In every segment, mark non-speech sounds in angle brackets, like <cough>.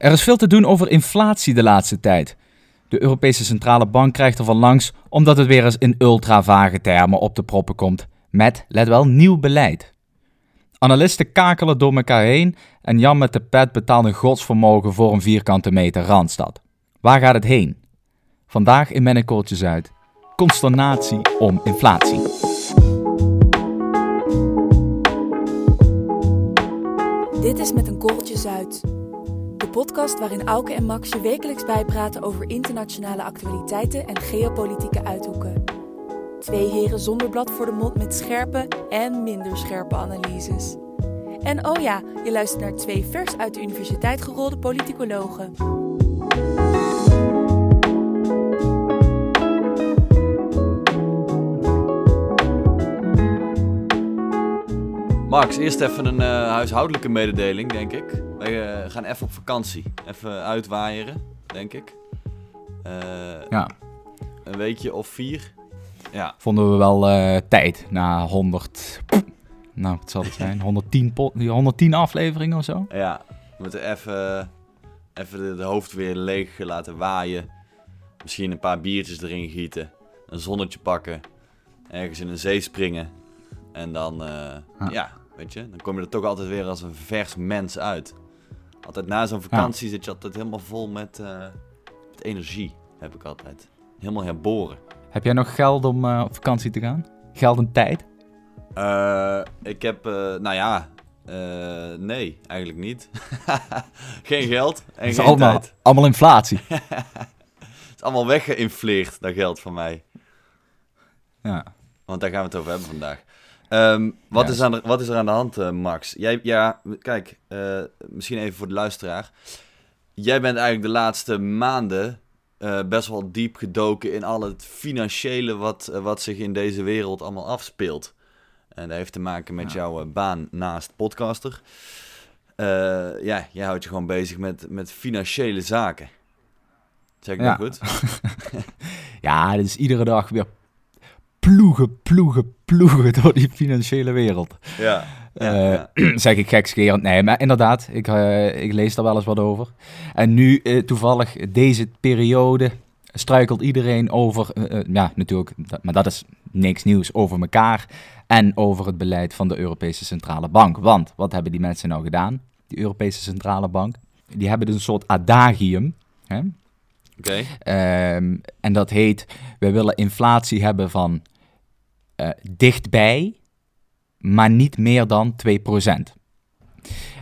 Er is veel te doen over inflatie de laatste tijd. De Europese Centrale Bank krijgt er van langs omdat het weer eens in ultra-vage termen op de proppen komt. Met, let wel, nieuw beleid. Analisten kakelen door elkaar heen en Jan met de pet betaalt een godsvermogen voor een vierkante meter Randstad. Waar gaat het heen? Vandaag in Mennekoortje Zuid. Consternatie om inflatie. Dit is Met een Korreltje Zuid. Podcast waarin Auke en Max je wekelijks bijpraten over internationale actualiteiten en geopolitieke uithoeken. Twee heren zonder blad voor de mond met scherpe en minder scherpe analyses. En oh ja, je luistert naar twee vers uit de universiteit gerolde politicologen. Max, eerst even een eh, huishoudelijke mededeling, denk ik. Wij eh, gaan even op vakantie. Even uitwaaieren, denk ik. Eh, Ja, Een weekje of vier. Ja, vonden we wel eh, tijd na 100. Nou, wat zal het zijn? <laughs> 110, po- 110 afleveringen of zo? ja. We moeten even, even de, de hoofd weer leeg laten waaien. Misschien een paar biertjes erin gieten. Een zonnetje pakken. Ergens in een zee springen. En dan, ja, weet je, dan kom je er toch altijd weer als een vers mens uit. Altijd na zo'n vakantie zit je altijd helemaal vol met, eh, met energie, heb ik altijd. Helemaal herboren. Heb jij nog geld om eh, op vakantie te gaan? Geld en tijd? Eh, ik heb, nou ja, nee, eigenlijk niet. <laughs> geen geld en geen allemaal, tijd. allemaal inflatie. <laughs> Het is allemaal weggeïnfleerd, dat geld van mij. ja. Want daar gaan we het over hebben vandaag. Ehm, wat, Ja, is aan de, wat is er aan de hand, eh, Max? Jij, ja, kijk, eh, misschien even voor de luisteraar. Jij bent eigenlijk de laatste maanden eh, best wel diep gedoken in al het financiële wat, wat zich in deze wereld allemaal afspeelt. En dat heeft te maken met Ja. jouw baan naast podcaster. Ja, jij houdt je gewoon bezig met, met financiële zaken. Zeg ik Ja. <laughs> dat goed? ja, dit is iedere dag weer ploegen, ploegen, ploegen <laughs> door die financiële wereld. Ja. ja, Eh, ja. <clears throat> zeg ik gekscherend. Nee, maar inderdaad, ik, eh, ik lees daar wel eens wat over. En nu, eh, toevallig, deze periode struikelt iedereen over, ja, natuurlijk, dat- maar dat is niks nieuws, over elkaar en over het beleid van de Europese Centrale Bank. Want, wat hebben die mensen nou gedaan, die Europese Centrale Bank? Die hebben dus een soort adagium, hè? Oké. Ehm, en dat heet, we willen inflatie hebben van eh, dichtbij, maar niet meer dan 2%.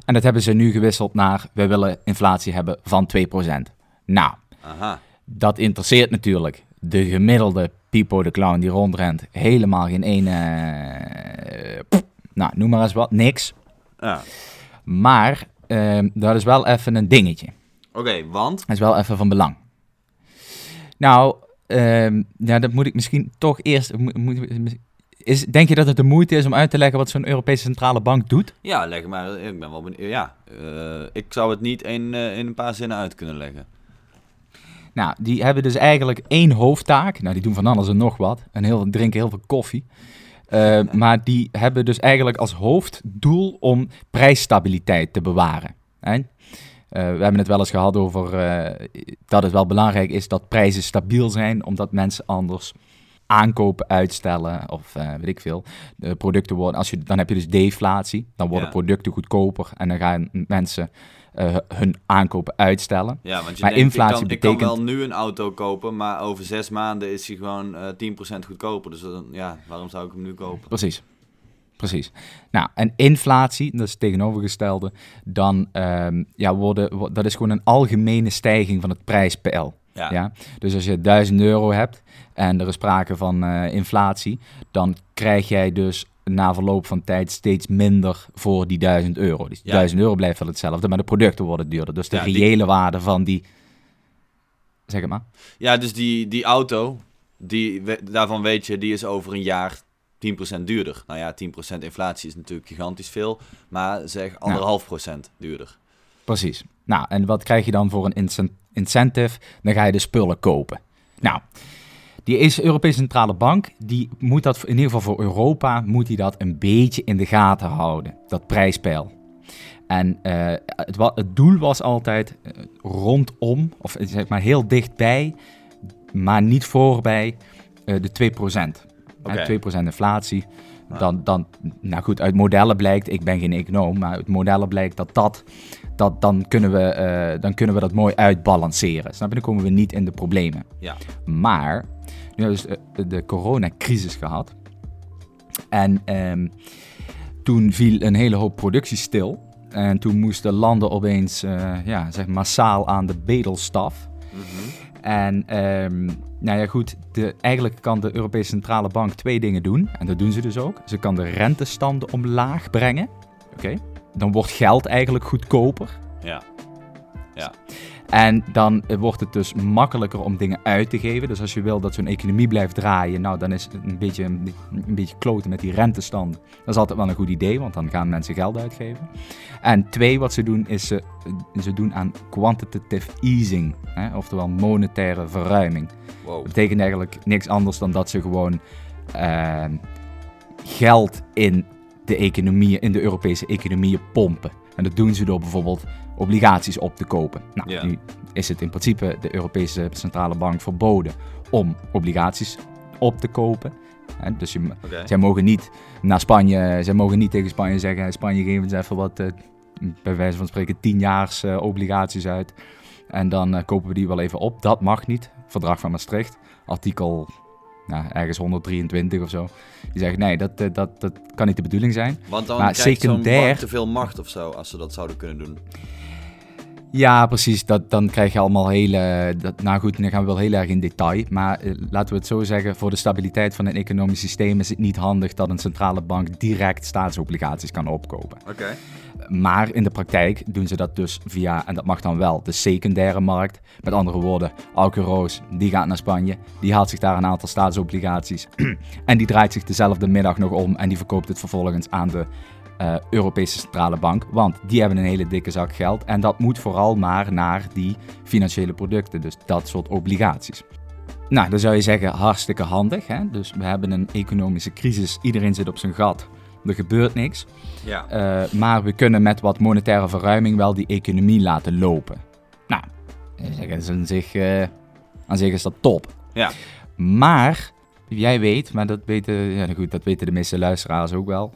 En dat hebben ze nu gewisseld naar, we willen inflatie hebben van 2%. Nou, Aha. dat interesseert natuurlijk de gemiddelde Pipo de Clown die rondrent helemaal geen ene, eh, pff, nou, noem maar eens wat, niks. Ja. Maar ehm, dat is wel even een dingetje. Oké, want? Dat is wel even van belang. Nou, ehm, ja, dat moet ik misschien toch eerst. moet- moet- is, denk je dat het de moeite is om uit te leggen wat zo'n Europese Centrale Bank doet? Ja, leg maar. Ik ben wel benieuwd. Ja, eh, ik zou het niet in, eh, in een paar zinnen uit kunnen leggen. Nou, die hebben dus eigenlijk één hoofdtaak. Nou, die doen van alles en nog wat. En heel, drinken heel veel koffie. Eh, <laughs> maar die hebben dus eigenlijk als hoofddoel om prijsstabiliteit te bewaren. Hè? We hebben het wel eens gehad over dat het wel belangrijk is dat prijzen stabiel zijn, omdat mensen anders aankopen uitstellen of eh, weet ik veel. De producten worden, als je, dan heb je dus deflatie, dan worden Ja. producten goedkoper en dan gaan mensen eh, hun aankopen uitstellen. Ja, want je Maar denkt, inflatie ik kan, ik betekent- kan wel nu een auto kopen, maar over zes maanden is hij gewoon eh 10% goedkoper. Dus dan, ja, waarom zou ik hem nu kopen? Precies. Precies. Nou, en inflatie, dat is het tegenovergestelde, dan ehm, ja, worden, wo- dat is gewoon een algemene stijging van het prijspeil. Ja, Ja. Dus als je 1000 euro hebt en er is sprake van eh, inflatie, dan krijg jij dus na verloop van tijd steeds minder voor die 1000 euro. Dus die Ja. 1000 euro blijft wel hetzelfde, maar de producten worden duurder. Dus de Ja, die- reële waarde van die. Zeg het maar. ja dus die, die auto, die, daarvan weet je, die is over een jaar 10% duurder. Nou ja, 10% inflatie is natuurlijk gigantisch veel, maar zeg anderhalf procent duurder. Precies. Nou, en wat krijg je dan voor een incen- incentive? Dan ga je de spullen kopen. Nou, die is Europese Centrale Bank, die moet dat in ieder geval voor Europa, moet die dat een beetje in de gaten houden, dat prijspeil. En eh, het, het doel was altijd, eh, rondom, of zeg maar heel dichtbij, maar niet voorbij uh, de 2%. Oké. 2% inflatie. Dan, dan, nou goed, uit modellen blijkt, ik ben geen econoom, maar uit modellen blijkt dat dat, dat dan, kunnen we, eh, dan kunnen we dat mooi uitbalanceren. Snap je? Dan komen we niet in de problemen. Ja. Maar, nu hebben we dus de, de coronacrisis gehad. En ehm, toen viel een hele hoop productie stil. En toen moesten landen opeens uh, ja, zeg, massaal aan de bedelstaf. En ehm, nou ja, goed, de, eigenlijk kan de Europese Centrale Bank twee dingen doen. En dat doen ze dus ook. Ze kan de rentestanden omlaag brengen. Oké. Dan wordt geld eigenlijk goedkoper. Ja. Ja. En dan wordt het dus makkelijker om dingen uit te geven. Dus als je wil dat zo'n economie blijft draaien, nou dan is het een beetje, een, beetje kloten met die rentestanden. Dat is altijd wel een goed idee, want dan gaan mensen geld uitgeven. En twee, wat ze doen, is ze, ze doen aan quantitative easing, hè, oftewel monetaire verruiming. Wow. Dat betekent eigenlijk niks anders dan dat ze gewoon uh, geld in de economie, in de Europese economieën pompen. En dat doen ze door bijvoorbeeld obligaties op te kopen. Nou, nu is het in principe de Europese Centrale Bank verboden om obligaties op te kopen. Dus je, zij mogen niet naar Spanje, zij mogen niet tegen Spanje zeggen, "Hey, Spanje geef ons even wat, eh, bij wijze van spreken, tienjaars eh obligaties uit. En dan eh, kopen we die wel even op. Dat mag niet. Verdrag van Maastricht, artikel nou, ergens 123 of zo. Die zeggen, nee, dat, dat, dat kan niet de bedoeling zijn. Want dan Maar krijgt secundair- te veel macht of zo, als ze dat zouden kunnen doen. Ja, precies. Dat, dan krijg je allemaal hele... Dat, nou goed, dan gaan we wel heel erg in detail. Maar eh, laten we het zo zeggen, voor de stabiliteit van een economisch systeem is het niet handig dat een centrale bank direct staatsobligaties kan opkopen. Oké. Maar in de praktijk doen ze dat dus via, en dat mag dan wel, de secundaire markt. Met andere woorden, Auke Roos, die gaat naar Spanje, die haalt zich daar een aantal staatsobligaties. <clears throat> en die draait zich dezelfde middag nog om en die verkoopt het vervolgens aan de eh, Europese Centrale Bank. Want die hebben een hele dikke zak geld en dat moet vooral maar naar die financiële producten, dus dat soort obligaties. Nou, dan zou je zeggen, hartstikke handig. Hè? Dus we hebben een economische crisis, iedereen zit op zijn gat, er gebeurt niks. Ja. Uh, maar we kunnen met wat monetaire verruiming wel die economie laten lopen. Nou, dat is aan zich, uh, aan zich is dat top. Ja. Maar, jij weet, maar dat weten, ja, goed, dat weten de meeste luisteraars ook wel.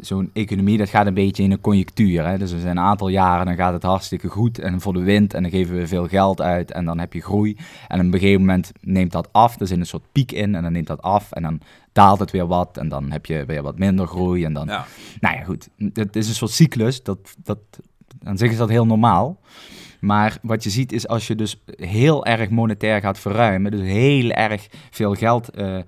Zo'n economie, dat gaat een beetje in een conjunctuur. Hè? Dus er zijn een aantal jaren, dan gaat het hartstikke goed en voor de wind. En dan geven we veel geld uit en dan heb je groei. En op een gegeven moment neemt dat af. Er zit een soort piek in en dan neemt dat af. En dan daalt het weer wat en dan heb je weer wat minder groei. En dan, Ja. nou ja, goed. Het is een soort cyclus. Dat, dat, aan zich is dat heel normaal. Maar wat je ziet is als je dus heel erg monetair gaat verruimen, dus heel erg veel geld uh,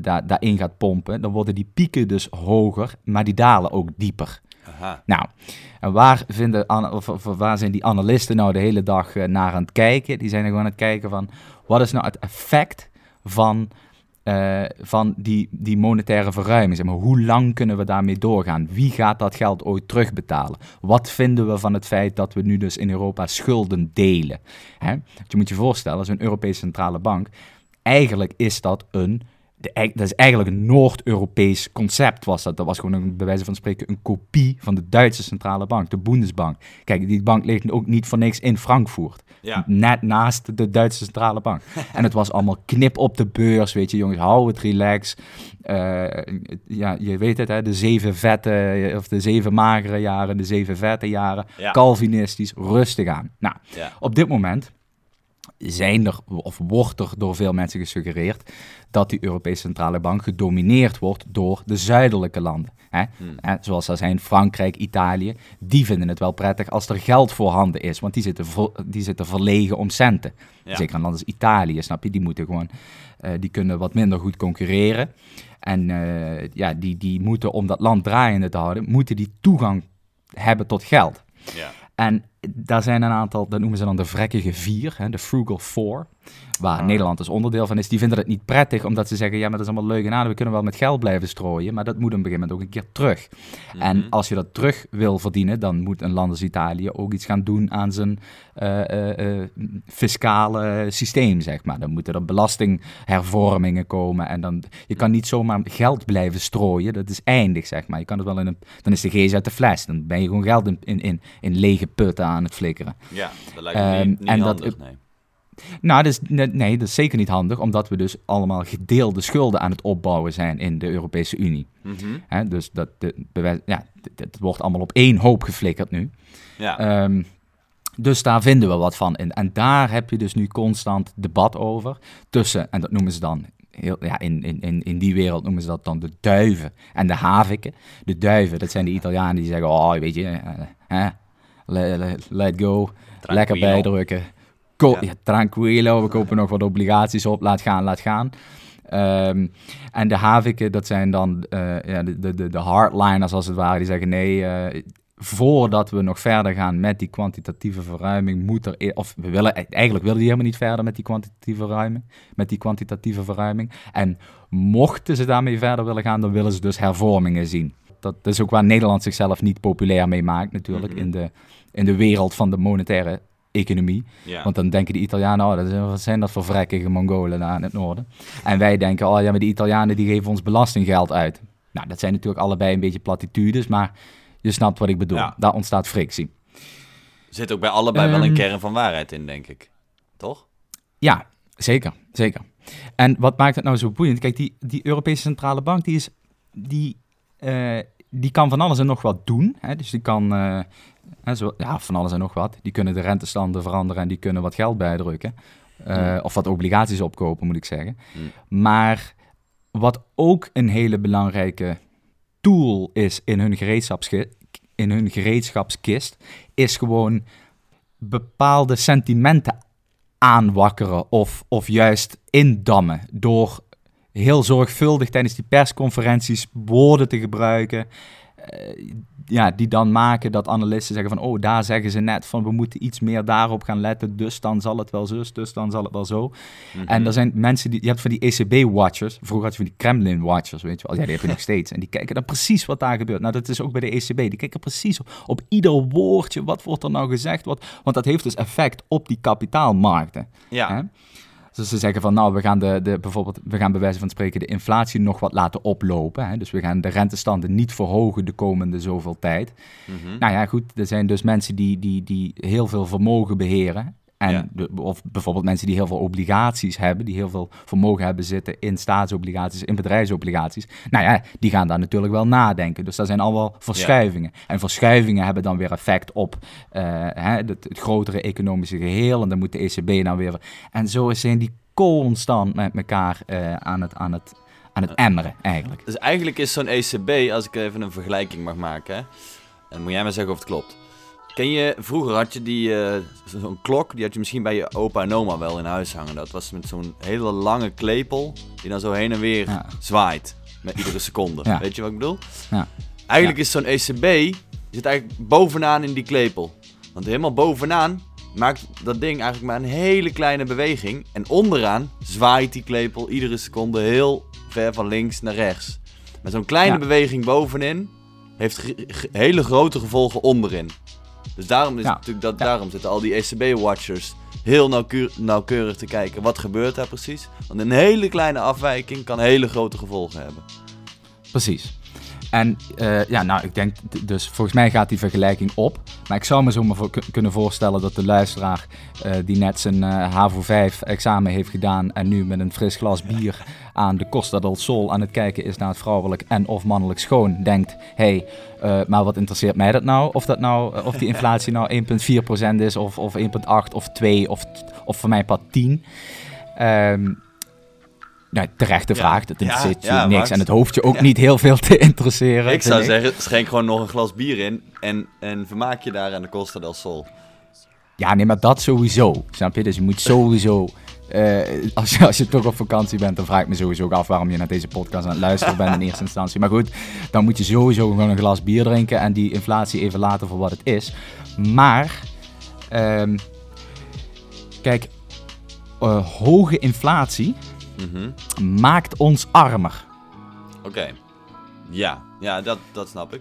da daarin gaat pompen, dan worden die pieken dus hoger, maar die dalen ook dieper. Aha. Nou, en waar, vinden, of, of, waar zijn die analisten nou de hele dag uh, naar aan het kijken? Die zijn er gewoon aan het kijken van, wat is nou het effect van uh, van die, die monetaire verruiming. Zeg maar, hoe lang kunnen we daarmee doorgaan? Wie gaat dat geld ooit terugbetalen? Wat vinden we van het feit dat we nu dus in Europa schulden delen? Hè? Je moet je voorstellen, zo'n Europese centrale bank, eigenlijk is dat een de, dat is eigenlijk een Noord-Europees concept was dat. Dat was gewoon een, bij wijze van spreken een kopie van de Duitse centrale bank, de Bundesbank. Kijk, die bank ligt ook niet voor niks in Frankfurt. Ja. Net naast de Duitse centrale bank. <laughs> en het was allemaal knip op de beurs, weet je, jongens, hou het relax. Uh, ja, je weet het, hè, de zeven vette, of de zeven magere jaren, de zeven vette jaren. Ja. Calvinistisch, rustig aan. Nou, Ja. op dit moment zijn er, of wordt er door veel mensen gesuggereerd, dat die Europese Centrale Bank gedomineerd wordt door de zuidelijke landen. Hè? Hmm. Hè, zoals dat zijn Frankrijk, Italië. Die vinden het wel prettig als er geld voorhanden is, want die zitten, die zitten verlegen om centen. Ja. Zeker een land als Italië, snap je? Die moeten gewoon, eh, die kunnen wat minder goed concurreren. En eh, ja, die, die moeten, om dat land draaiende te houden, moeten die toegang hebben tot geld. Ja. En daar zijn een aantal, dat noemen ze dan de vrekkige vier, hè, de Frugal Four, waar Ah. Nederland dus onderdeel van is. Die vinden het niet prettig, omdat ze zeggen, ja, maar dat is allemaal leuk en aardig, we kunnen wel met geld blijven strooien, maar dat moet op een gegeven moment ook een keer terug. En Mhm. als je dat terug wil verdienen, dan moet een land als Italië ook iets gaan doen aan zijn eh, fiscale systeem, zeg maar. Dan moeten er belastinghervormingen komen en dan, je kan niet zomaar geld blijven strooien, dat is eindig, zeg maar. Je kan het wel in een, dan is de geest uit de fles, dan ben je gewoon geld in, in, in, in lege putten aan aan het flikkeren. Ja, dat lijkt me Ehm, niet, niet en dat- handig, nee. Nou, dat is, nee, dat is zeker niet handig, omdat we dus allemaal gedeelde schulden aan het opbouwen zijn in de Europese Unie. Mhm. Dus dat, de, ja, het wordt allemaal op één hoop geflikkerd nu. Ja, Ehm, dus daar vinden we wat van. En, en daar heb je dus nu constant debat over. Tussen, en dat noemen ze dan, heel, ja, in, in, in, die wereld noemen ze dat dan de duiven en de haviken. De duiven, dat zijn de Italianen die zeggen, oh, weet je, eh, let, let- let go, lekker bijdrukken. Ko Ja. tranquilo, we kopen nog wat obligaties op, laat gaan, laat gaan. Ehm, en de haviken, dat zijn dan eh, ja, de, de, de, hardliners als het ware, die zeggen nee, eh, voordat we nog verder gaan met die kwantitatieve verruiming, moet er, e- of we willen, eigenlijk willen die helemaal niet verder met die kwantitatieve verruiming, met die kwantitatieve verruiming. En mochten ze daarmee verder willen gaan, dan willen ze dus hervormingen zien. Dat is ook waar Nederland zichzelf niet populair mee maakt natuurlijk, Mhm. in, de, in de wereld van de monetaire economie. ja. Want dan denken de Italianen, oh, dat is- wat zijn dat voor vrekkige Mongolen daar in het noorden? En wij denken, oh ja, maar de Italianen die geven ons belastinggeld uit. Nou, dat zijn natuurlijk allebei een beetje platitudes, maar je snapt wat ik bedoel. Ja. Daar ontstaat frictie. Er zit ook bij allebei wel een Ehm. kern van waarheid in, denk ik. Toch? Ja, zeker, zeker. En wat maakt het nou zo boeiend? Kijk, die, die Europese Centrale Bank, die, is, die, eh, die kan van alles en nog wat doen. Hè? Dus die kan, eh, hè, zo, ja, van alles en nog wat. Die kunnen de rentestanden veranderen en die kunnen wat geld bijdrukken. Eh, Hmm. Of wat obligaties opkopen, moet ik zeggen. Hmm. Maar wat ook een hele belangrijke tool is in hun, in hun gereedschapskist, is gewoon bepaalde sentimenten aanwakkeren of, of juist indammen door heel zorgvuldig tijdens die persconferenties woorden te gebruiken. eh, ja, die dan maken dat analisten zeggen van, oh, daar zeggen ze net van, we moeten iets meer daarop gaan letten, dus dan zal het wel zus, dus dan zal het wel zo. Mhm. En er zijn mensen die, je hebt van die ECB-watchers, vroeger had je van die Kremlin-watchers, weet je wel, ja, die heb je <laughs> nog steeds. En die kijken dan precies wat daar gebeurt. Nou, dat is ook bij de ECB, die kijken precies op, op ieder woordje, wat wordt er nou gezegd, wat, want dat heeft dus effect op die kapitaalmarkten. ja. Hè? Dus ze zeggen van, nou, we gaan de, de, bijvoorbeeld, we gaan bij wijze van spreken de inflatie nog wat laten oplopen. Hè? Dus we gaan de rentestanden niet verhogen de komende zoveel tijd. Mhm. Nou ja, goed, er zijn dus mensen die, die, die heel veel vermogen beheren. En Ja. de- of bijvoorbeeld mensen die heel veel obligaties hebben, die heel veel vermogen hebben zitten in staatsobligaties, in bedrijfsobligaties. Nou ja, die gaan daar natuurlijk wel nadenken. Dus daar zijn al wel verschuivingen. En verschuivingen hebben dan weer effect op eh, hè, het, het grotere economische geheel. En dan moet de ECB dan weer. En zo zijn die constant met elkaar eh, aan, het, aan, het, aan het emmeren, eigenlijk. Dus eigenlijk is zo'n ECB, als ik even een vergelijking mag maken, hè, en moet jij maar zeggen of het klopt. Ken je, vroeger had je die, eh, zo- zo'n klok, die had je misschien bij je opa en oma wel in huis hangen. Dat was met zo'n hele lange klepel, die dan zo heen en weer Ja. zwaait. Met iedere seconde. Ja. Weet je wat ik bedoel? Ja. Eigenlijk is zo'n ECB, die zit eigenlijk bovenaan in die klepel. Want helemaal bovenaan maakt dat ding eigenlijk maar een hele kleine beweging. En onderaan zwaait die klepel iedere seconde heel ver van links naar rechts. Maar zo'n kleine beweging bovenin heeft hele grote gevolgen onderin. Dus daarom, is Ja. natuurlijk dat, Ja. daarom zitten al die ECB-watchers heel nauwkeur- nauwkeurig te kijken. Wat gebeurt daar precies? Want een hele kleine afwijking kan hele grote gevolgen hebben. Precies. En eh, ja, nou, ik denk, dus volgens mij gaat die vergelijking op. Maar ik zou me zomaar voor, ku- kunnen voorstellen dat de luisteraar eh, die net zijn eh HAVO 5 examen heeft gedaan en nu met een fris glas bier aan de Costa del Sol aan het kijken is naar het vrouwelijk en of mannelijk schoon, denkt, hey, eh, maar wat interesseert mij dat nou? Of, dat nou, of die inflatie nou 1,4% is of, of 1,8 of 2 of, of voor mij pas 10. Ehm nou, terechte Ja. vraag, dat Ja, interesseert je ja, niks Max. en het hoeft je ook niet heel veel te interesseren. Ik zou zeggen, schenk gewoon nog een glas bier in en, en vermaak je daar aan de Costa del Sol. Ja, nee, maar dat sowieso. Snap je? Dus je moet sowieso. eh, als, je, als je toch op vakantie bent, dan vraag ik me sowieso ook af waarom je naar deze podcast aan het luisteren bent in eerste instantie. Maar goed, dan moet je sowieso gewoon een glas bier drinken en die inflatie even laten voor wat het is. Maar, ehm, kijk, eh, hoge inflatie Mhm. maakt ons armer. Oké. Ja, ja dat, dat snap ik.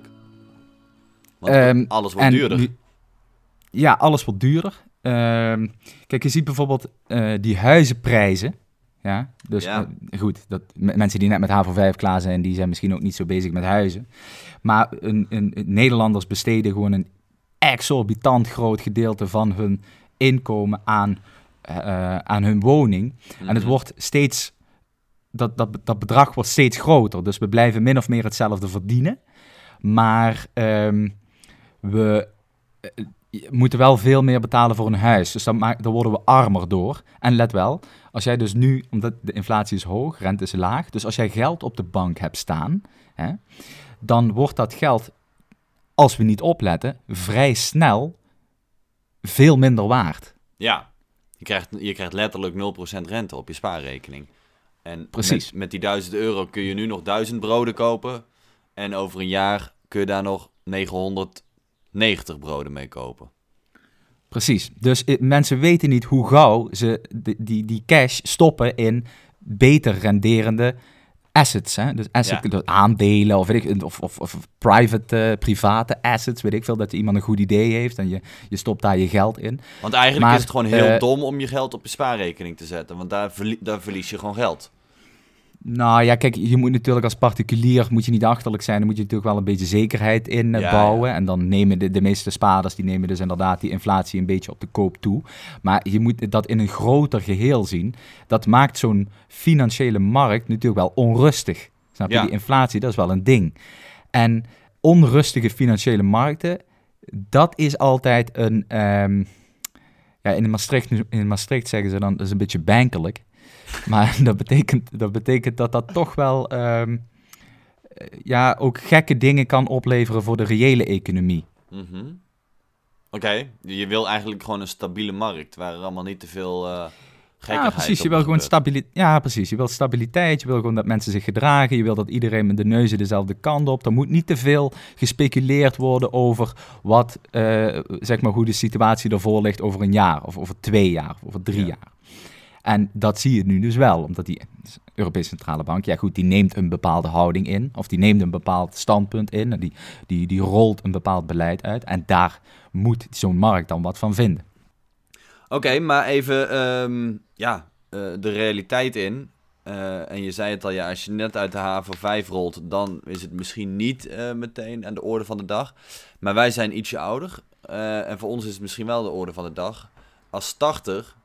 Want Ehm, alles wordt duurder. nu- ja, alles wordt duurder. Ehm, kijk, je ziet bijvoorbeeld eh, die huizenprijzen. Ja, dus Ja. eh, goed, dat, mensen die net met HAVO 5 klaar zijn, die zijn misschien ook niet zo bezig met huizen. Maar een, een, Nederlanders besteden gewoon een exorbitant groot gedeelte van hun inkomen aan, eh, aan hun woning. En het Mhm. wordt steeds, dat, dat, dat bedrag wordt steeds groter. Dus we blijven min of meer hetzelfde verdienen. Maar ehm, we eh, moeten wel veel meer betalen voor een huis. Dus dan daar worden we armer door. En let wel, als jij dus nu, omdat de inflatie is hoog, rente is laag. Dus als jij geld op de bank hebt staan, hè, dan wordt dat geld, als we niet opletten, vrij snel veel minder waard. Ja, je krijgt, je krijgt letterlijk 0% rente op je spaarrekening. En Precies. Met, met die 1000 euro kun je nu nog 1000 broden kopen. En over een jaar kun je daar nog 990 broden mee kopen. Precies. Dus eh, mensen weten niet hoe gauw ze die, die, die cash stoppen in beter renderende assets. Hè? Dus asset, Ja. aandelen of, weet ik, of, of, of private, eh, private assets, weet ik veel. Dat iemand een goed idee heeft en je, je stopt daar je geld in. Want eigenlijk Maar, is het gewoon heel eh, dom om je geld op je spaarrekening te zetten. Want daar, verlie- daar verlies je gewoon geld. Nou ja, kijk, je moet natuurlijk als particulier moet je niet achterlijk zijn. Dan moet je natuurlijk wel een beetje zekerheid in eh, Ja, bouwen. En dan nemen de, de meeste spaarders, die nemen dus inderdaad die inflatie een beetje op de koop toe. Maar je moet dat in een groter geheel zien. Dat maakt zo'n financiële markt natuurlijk wel onrustig. Snap je? Ja. Die inflatie, dat is wel een ding. En onrustige financiële markten, dat is altijd een... ehm, ja, in Maastricht, in Maastricht zeggen ze dan, dat is een beetje bankelijk. Maar <laughs> dat betekent, dat betekent dat dat toch wel ehm, eh, ja, ook gekke dingen kan opleveren voor de reële economie. Mhm. Oké, je wil eigenlijk gewoon een stabiele markt. Waar er allemaal niet te veel eh gekkigheid Ja, precies. Je wil gewoon stabiliteit. Ja, precies. Je wil stabiliteit. Je wil gewoon dat mensen zich gedragen. Je wil dat iedereen met de neuzen dezelfde kant op. Er moet niet te veel gespeculeerd worden over wat, eh, zeg maar, hoe de situatie ervoor ligt over een jaar, of over twee jaar, of over drie Ja. jaar. En dat zie je nu dus wel, omdat die Europese Centrale Bank, ja goed, die neemt een bepaalde houding in, of die neemt een bepaald standpunt in, en die, die, die rolt een bepaald beleid uit, en daar moet zo'n markt dan wat van vinden. Oké, maar even ehm, ja, eh, de realiteit in. Eh, en je zei het al, ja, als je net uit de haven 5 rolt, dan is het misschien niet eh, meteen aan de orde van de dag. Maar wij zijn ietsje ouder. en voor ons is het misschien wel de orde van de dag. Als starter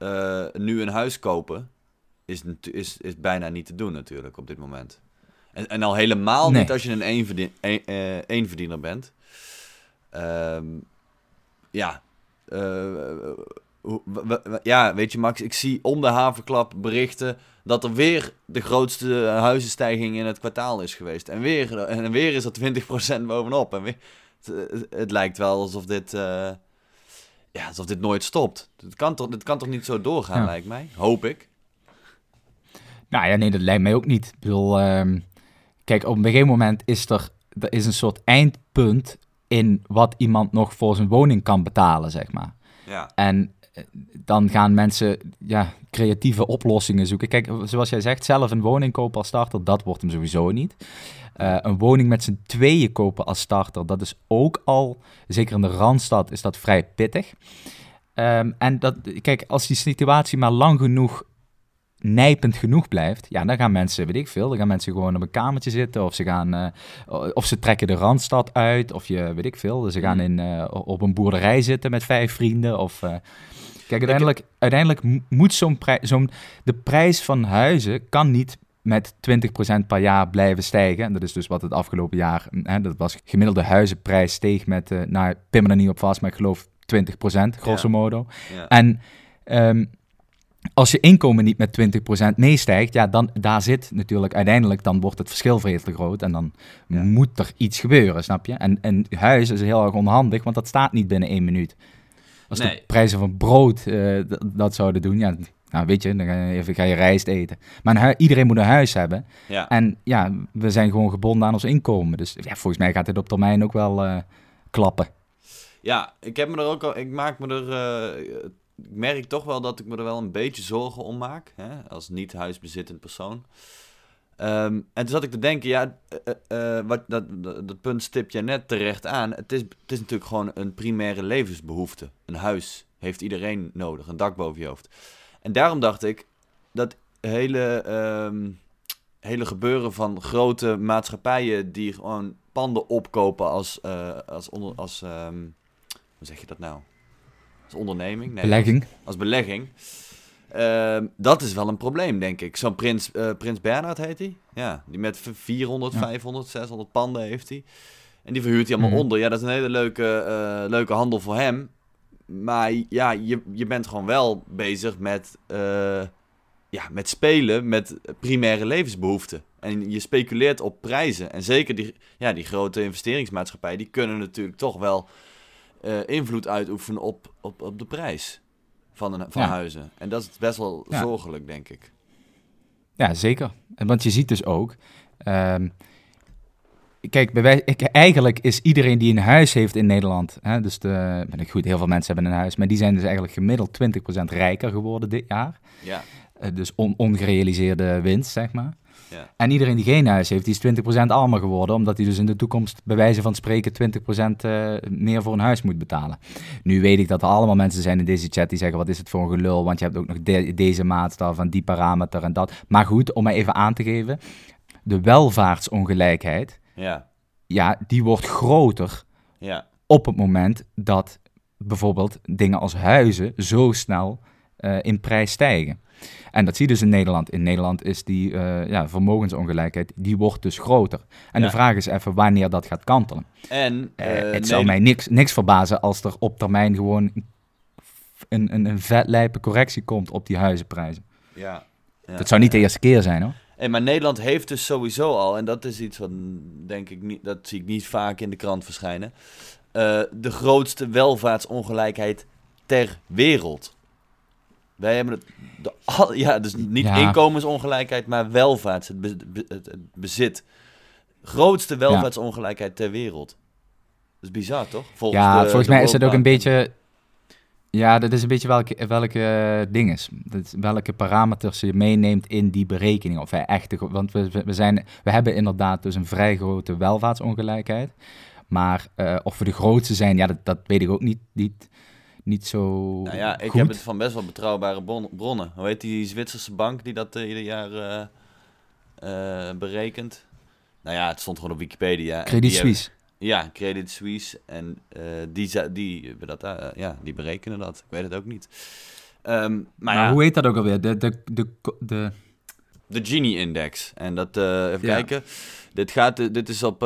eh, nu een huis kopen, is, is, is bijna niet te doen natuurlijk op dit moment. En, en al helemaal Nee. niet als je een een, eh, eenverdiener bent. Ehm, ja, eh, ja, weet je Max, ik zie om de havenklap berichten dat er weer de grootste huizenstijging in het kwartaal is geweest. En weer, en weer is er 20% bovenop. En weer, het, het lijkt wel alsof dit, ja, alsof dit nooit stopt. Het kan toch, dit kan toch niet zo doorgaan, Ja. lijkt mij? Hoop ik. Nou ja, nee, dat lijkt mij ook niet. Ik bedoel, ehm, kijk, op een gegeven moment is er, er is een soort eindpunt in wat iemand nog voor zijn woning kan betalen, zeg maar. Ja, En eh, dan gaan mensen ja, creatieve oplossingen zoeken. Kijk, zoals jij zegt, zelf een woning kopen als starter, dat wordt hem sowieso niet. Eh, een woning met z'n tweeën kopen als starter, dat is ook al, zeker in de Randstad, is dat vrij pittig. Ehm, en dat, kijk, als die situatie maar lang genoeg nijpend genoeg blijft, ja, dan gaan mensen, weet ik veel, dan gaan mensen gewoon op een kamertje zitten, of ze gaan, eh, of ze trekken de Randstad uit, of je, weet ik veel, ze gaan Mm. in, eh, op een boerderij zitten met vijf vrienden, of... Kijk, uiteindelijk, uiteindelijk mo- moet zo'n prijs, zo'n, de prijs van huizen kan niet met 20% per jaar blijven stijgen. En dat is dus wat het afgelopen jaar, hè, dat was gemiddelde huizenprijs steeg met, eh nou, ik pin me er niet op vast, maar ik geloof 20% grosso Ja. modo. ja. En ehm, als je inkomen niet met 20% meestijgt, ja, dan daar zit natuurlijk uiteindelijk, dan wordt het verschil te groot en dan Ja. moet er iets gebeuren, snap je? En, en huis is heel erg onhandig, want dat staat niet binnen één minuut. Als Nee. de prijzen van brood eh, dat zouden doen, ja, nou weet je, dan ga je, even, ga je rijst eten. Maar iedereen moet een huis hebben. ja. En ja, we zijn gewoon gebonden aan ons inkomen. Dus ja, volgens mij gaat dit op termijn ook wel eh, klappen. Ja, ik heb me er ook al. Ik maak me er. eh, ik merk toch wel dat ik me er wel een beetje zorgen om maak. Hè, als niet huisbezittend persoon. Ehm, en toen zat ik te denken, ja, eh, wat, dat, dat, dat punt stip je net terecht aan. Het is, het is natuurlijk gewoon een primaire levensbehoefte. Een huis heeft iedereen nodig, een dak boven je hoofd. En daarom dacht ik dat hele, ehm, hele gebeuren van grote maatschappijen die gewoon panden opkopen als, eh, als, onder, als ehm, hoe zeg je dat nou? Als onderneming? Nee, Belegging. Als, als belegging. Ehm, dat is wel een probleem, denk ik. Zo'n prins, eh, prins Bernhard heet hij. Ja, die met v- 400, Ja. 500, 600 panden heeft hij. En die verhuurt hij allemaal Mhm. onder. Ja, dat is een hele leuke, eh, leuke handel voor hem. Maar ja, je, je bent gewoon wel bezig met, eh, ja, met spelen met primaire levensbehoeften. En je speculeert op prijzen. En zeker die, ja, die grote investeringsmaatschappijen, die kunnen natuurlijk toch wel eh, invloed uitoefenen op, op, op de prijs van, een, van Ja. huizen. En dat is best wel Ja. zorgelijk, denk ik. Ja, zeker. En Want je ziet dus ook. ehm, kijk, bij wij, ik, eigenlijk is iedereen die een huis heeft in Nederland. Hè, dus de, ben ik goed, heel veel mensen hebben een huis. Maar die zijn dus eigenlijk gemiddeld 20% rijker geworden dit jaar. Ja, Eh, dus on, ongerealiseerde winst, zeg maar. Ja. En iedereen die geen huis heeft, die is 20% armer geworden. Omdat hij dus in de toekomst, bij wijze van spreken, 20% eh, meer voor een huis moet betalen. Nu weet ik dat er allemaal mensen zijn in deze chat die zeggen: wat is het voor een gelul? Want je hebt ook nog de- deze maatstaf en die parameter en dat. Maar goed, om maar even aan te geven: de welvaartsongelijkheid, ja, ja, die wordt groter ja. op het moment dat bijvoorbeeld dingen als huizen zo snel eh, in prijs stijgen. En dat zie je dus in Nederland. In Nederland is die eh, ja, vermogensongelijkheid, die wordt dus groter. En Ja. de vraag is even wanneer dat gaat kantelen. En Eh, het zou mij niks, niks verbazen als er op termijn gewoon een, een, een vetlijpe correctie komt op die huizenprijzen. Ja. ja. dat zou niet de eerste keer zijn hoor. Hey, maar Nederland heeft dus sowieso al, en dat is iets wat denk ik niet, dat zie ik niet vaak in de krant verschijnen, eh, de grootste welvaartsongelijkheid ter wereld. Wij hebben het, de, al- <laughs> ja, dus niet Ja. inkomensongelijkheid, maar welvaarts, het, be- be- het, het bezit. Grootste welvaartsongelijkheid ter wereld. Dat is bizar, toch? Volgens ja, de- volgens de mij is het ook een beetje. Ja, dat is een beetje welke, welke ding is. Dat is welke parameters je meeneemt in die berekening. Of wij echte, want we, we, zijn, we hebben inderdaad dus een vrij grote welvaartsongelijkheid. Maar eh, of we de grootste zijn, ja, dat, dat weet ik ook niet, niet, niet zo Nou ja, ik goed. heb het van best wel betrouwbare bron- bronnen. Hoe heet die Zwitserse bank die dat eh, ieder jaar eh, berekent? Nou ja, het stond gewoon op Wikipedia. Credit Suisse. Ja, Credit Suisse. En eh, die, die, dat, eh, ja, die berekenen dat. Ik weet het ook niet. Ehm, maar ja, hoe heet dat ook alweer? De, de, de, de, de Gini-index. En dat, eh, even Ja. kijken. Dit, gaat, dit is op,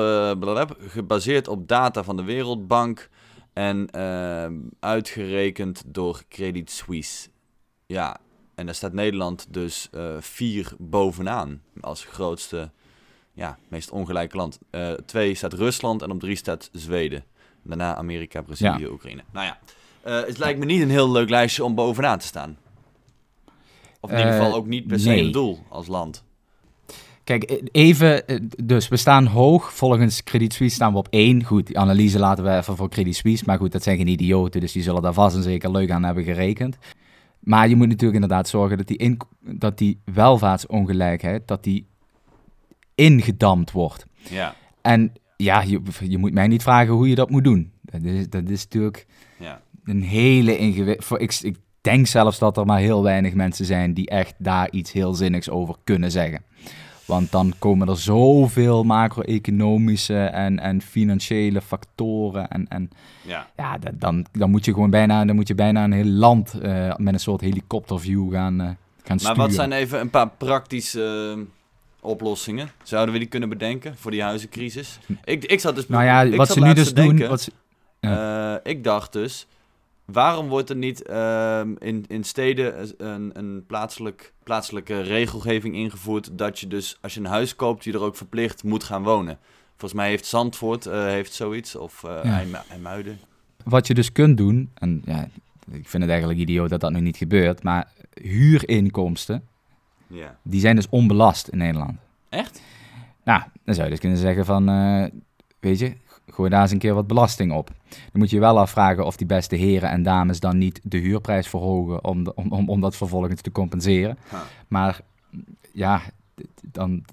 gebaseerd op data van de Wereldbank. En ehm, uitgerekend door Credit Suisse. Ja, en daar staat Nederland dus vier bovenaan. Als grootste, ja, meest ongelijke land. Eh, twee staat Rusland en op drie staat Zweden. Daarna Amerika, Brazilië, Ja. Oekraïne. Nou ja, eh, het lijkt me niet een heel leuk lijstje om bovenaan te staan. Of in ieder Eh, geval ook niet per se nee. een doel als land. Kijk, even, dus we staan hoog. Volgens Credit Suisse staan we op één. Goed, die analyse laten we even voor Credit Suisse. Maar goed, dat zijn geen idioten, dus die zullen daar vast en zeker leuk aan hebben gerekend. Maar je moet natuurlijk inderdaad zorgen dat die, in, dat die welvaartsongelijkheid, dat die ingedampt wordt. Ja, En ja, je, je moet mij niet vragen hoe je dat moet doen. Dat is, dat is natuurlijk ja. een hele ingewikkelde... Ik, ik denk zelfs dat er maar heel weinig mensen zijn die echt daar iets heel zinnigs over kunnen zeggen. Want dan komen er zoveel macro-economische en, en financiële factoren. En, en ja. ja, dan, dan, moet je gewoon bijna, dan moet je bijna een heel land eh, met een soort helikopterview gaan, eh, gaan Maar sturen. wat zijn even een paar praktische oplossingen? Zouden we die kunnen bedenken voor die huizencrisis? Ik, ik zat dus... Nou ja, ik wat ze nu dus denken, doen... Wat ze, ik dacht dus, waarom wordt er niet ehm, in, in steden een, een plaatselijk, plaatselijke regelgeving ingevoerd dat je dus als je een huis koopt, je er ook verplicht moet gaan wonen? Volgens mij heeft Zandvoort eh, heeft zoiets, of Ja. IJmu- IJmuiden. wat je dus kunt doen, en ja, ik vind het eigenlijk idioot dat dat nog niet gebeurt, maar huurinkomsten, Ja. die zijn dus onbelast in Nederland. Echt? Nou, dan zou je dus kunnen zeggen van, eh, weet je, gooi daar eens een keer wat belasting op. Dan moet je je wel afvragen of die beste heren en dames dan niet de huurprijs verhogen om, de- om, om, om dat vervolgens te compenseren. Maar ja, dan...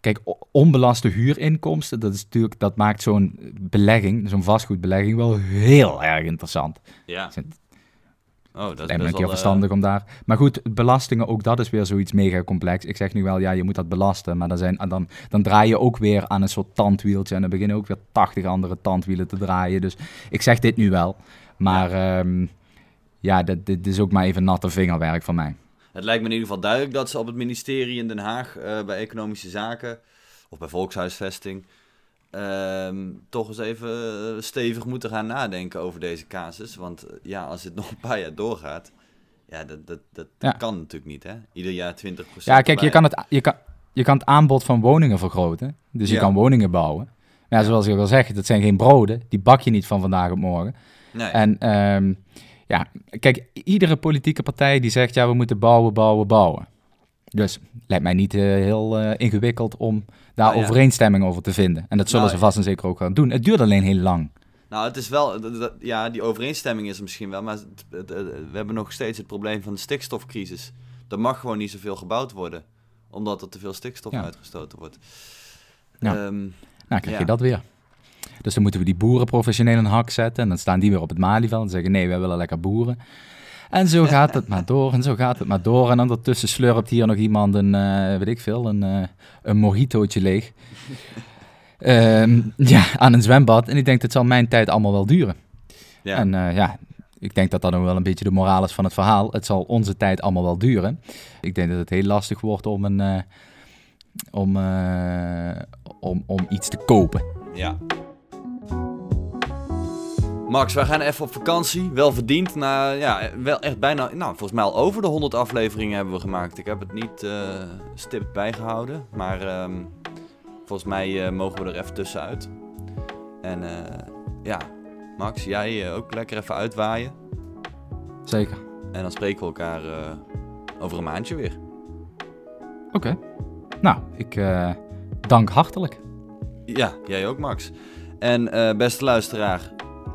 Kijk, onbelaste huurinkomsten, dat, is natuurlijk, dat maakt zo'n belegging, zo'n vastgoedbelegging, wel heel erg interessant. Ja. Oh, dat is Lijkt me een keer eh, verstandig om daar... Maar goed, belastingen, ook dat is weer zoiets mega complex. Ik zeg nu wel, ja, je moet dat belasten. Maar dan, zijn, dan, dan draai je ook weer aan een soort tandwieltje. En dan beginnen ook weer 80 andere tandwielen te draaien. Dus ik zeg dit nu wel. Maar ja, ja dit, dit is ook maar even natte vingerwerk van mij. Het lijkt me in ieder geval duidelijk dat ze op het ministerie in Den Haag... eh, bij Economische Zaken of bij Volkshuisvesting... ehm, toch eens even eh, stevig moeten gaan nadenken over deze casus. Want eh, ja, als dit <laughs> nog een paar jaar doorgaat... Ja, dat, dat, dat Ja. kan natuurlijk niet, hè? Ieder jaar 20% Ja, kijk, je kan, het, je, kan, je kan het aanbod van woningen vergroten. Dus je Ja. kan woningen bouwen. Maar ja, zoals ik al zeg, dat zijn geen broden. Die bak je niet van vandaag op morgen. Nee. En ehm, ja, kijk, iedere politieke partij die zegt, ja, we moeten bouwen, bouwen, bouwen. Dus lijkt mij niet eh, heel eh, ingewikkeld om daar Nou ja. overeenstemming over te vinden. En dat zullen Nou ze vast en zeker ook gaan doen. Het duurt alleen heel lang. Nou, het is wel, ja, die overeenstemming is er misschien wel, maar we hebben nog steeds het probleem van de stikstofcrisis. Er mag gewoon niet zoveel gebouwd worden, omdat er te veel stikstof Ja. uitgestoten wordt. Ja. Ehm, Nou, krijg je dat weer. Dus dan moeten we die boeren professioneel een hak zetten. En dan staan die weer op het Malieveld en zeggen, nee, wij willen lekker boeren. En zo gaat het maar door en zo gaat het maar door. En ondertussen slurpt hier nog iemand een, eh, weet ik veel, een, eh een mojitootje leeg. <laughs> Ehm, ja, aan een zwembad. En ik denk, dat zal mijn tijd allemaal wel duren. ja. En eh, ja, ik denk dat dat ook wel een beetje de moraal is van het verhaal. Het zal onze tijd allemaal wel duren. Ik denk dat het heel lastig wordt om, een, om, om, om iets te kopen. ja. Max, wij gaan even op vakantie. Wel verdiend. Na, ja, wel echt bijna, nou, volgens mij al over de 100 afleveringen hebben we gemaakt. Ik heb het niet eh stipt bijgehouden. Maar ehm, volgens mij eh, mogen we er even tussenuit. En eh, ja, Max, jij ook lekker even uitwaaien. Zeker. En dan spreken we elkaar over een maandje weer. Oké. Nou, ik dank hartelijk. Ja, jij ook, Max. En beste luisteraar,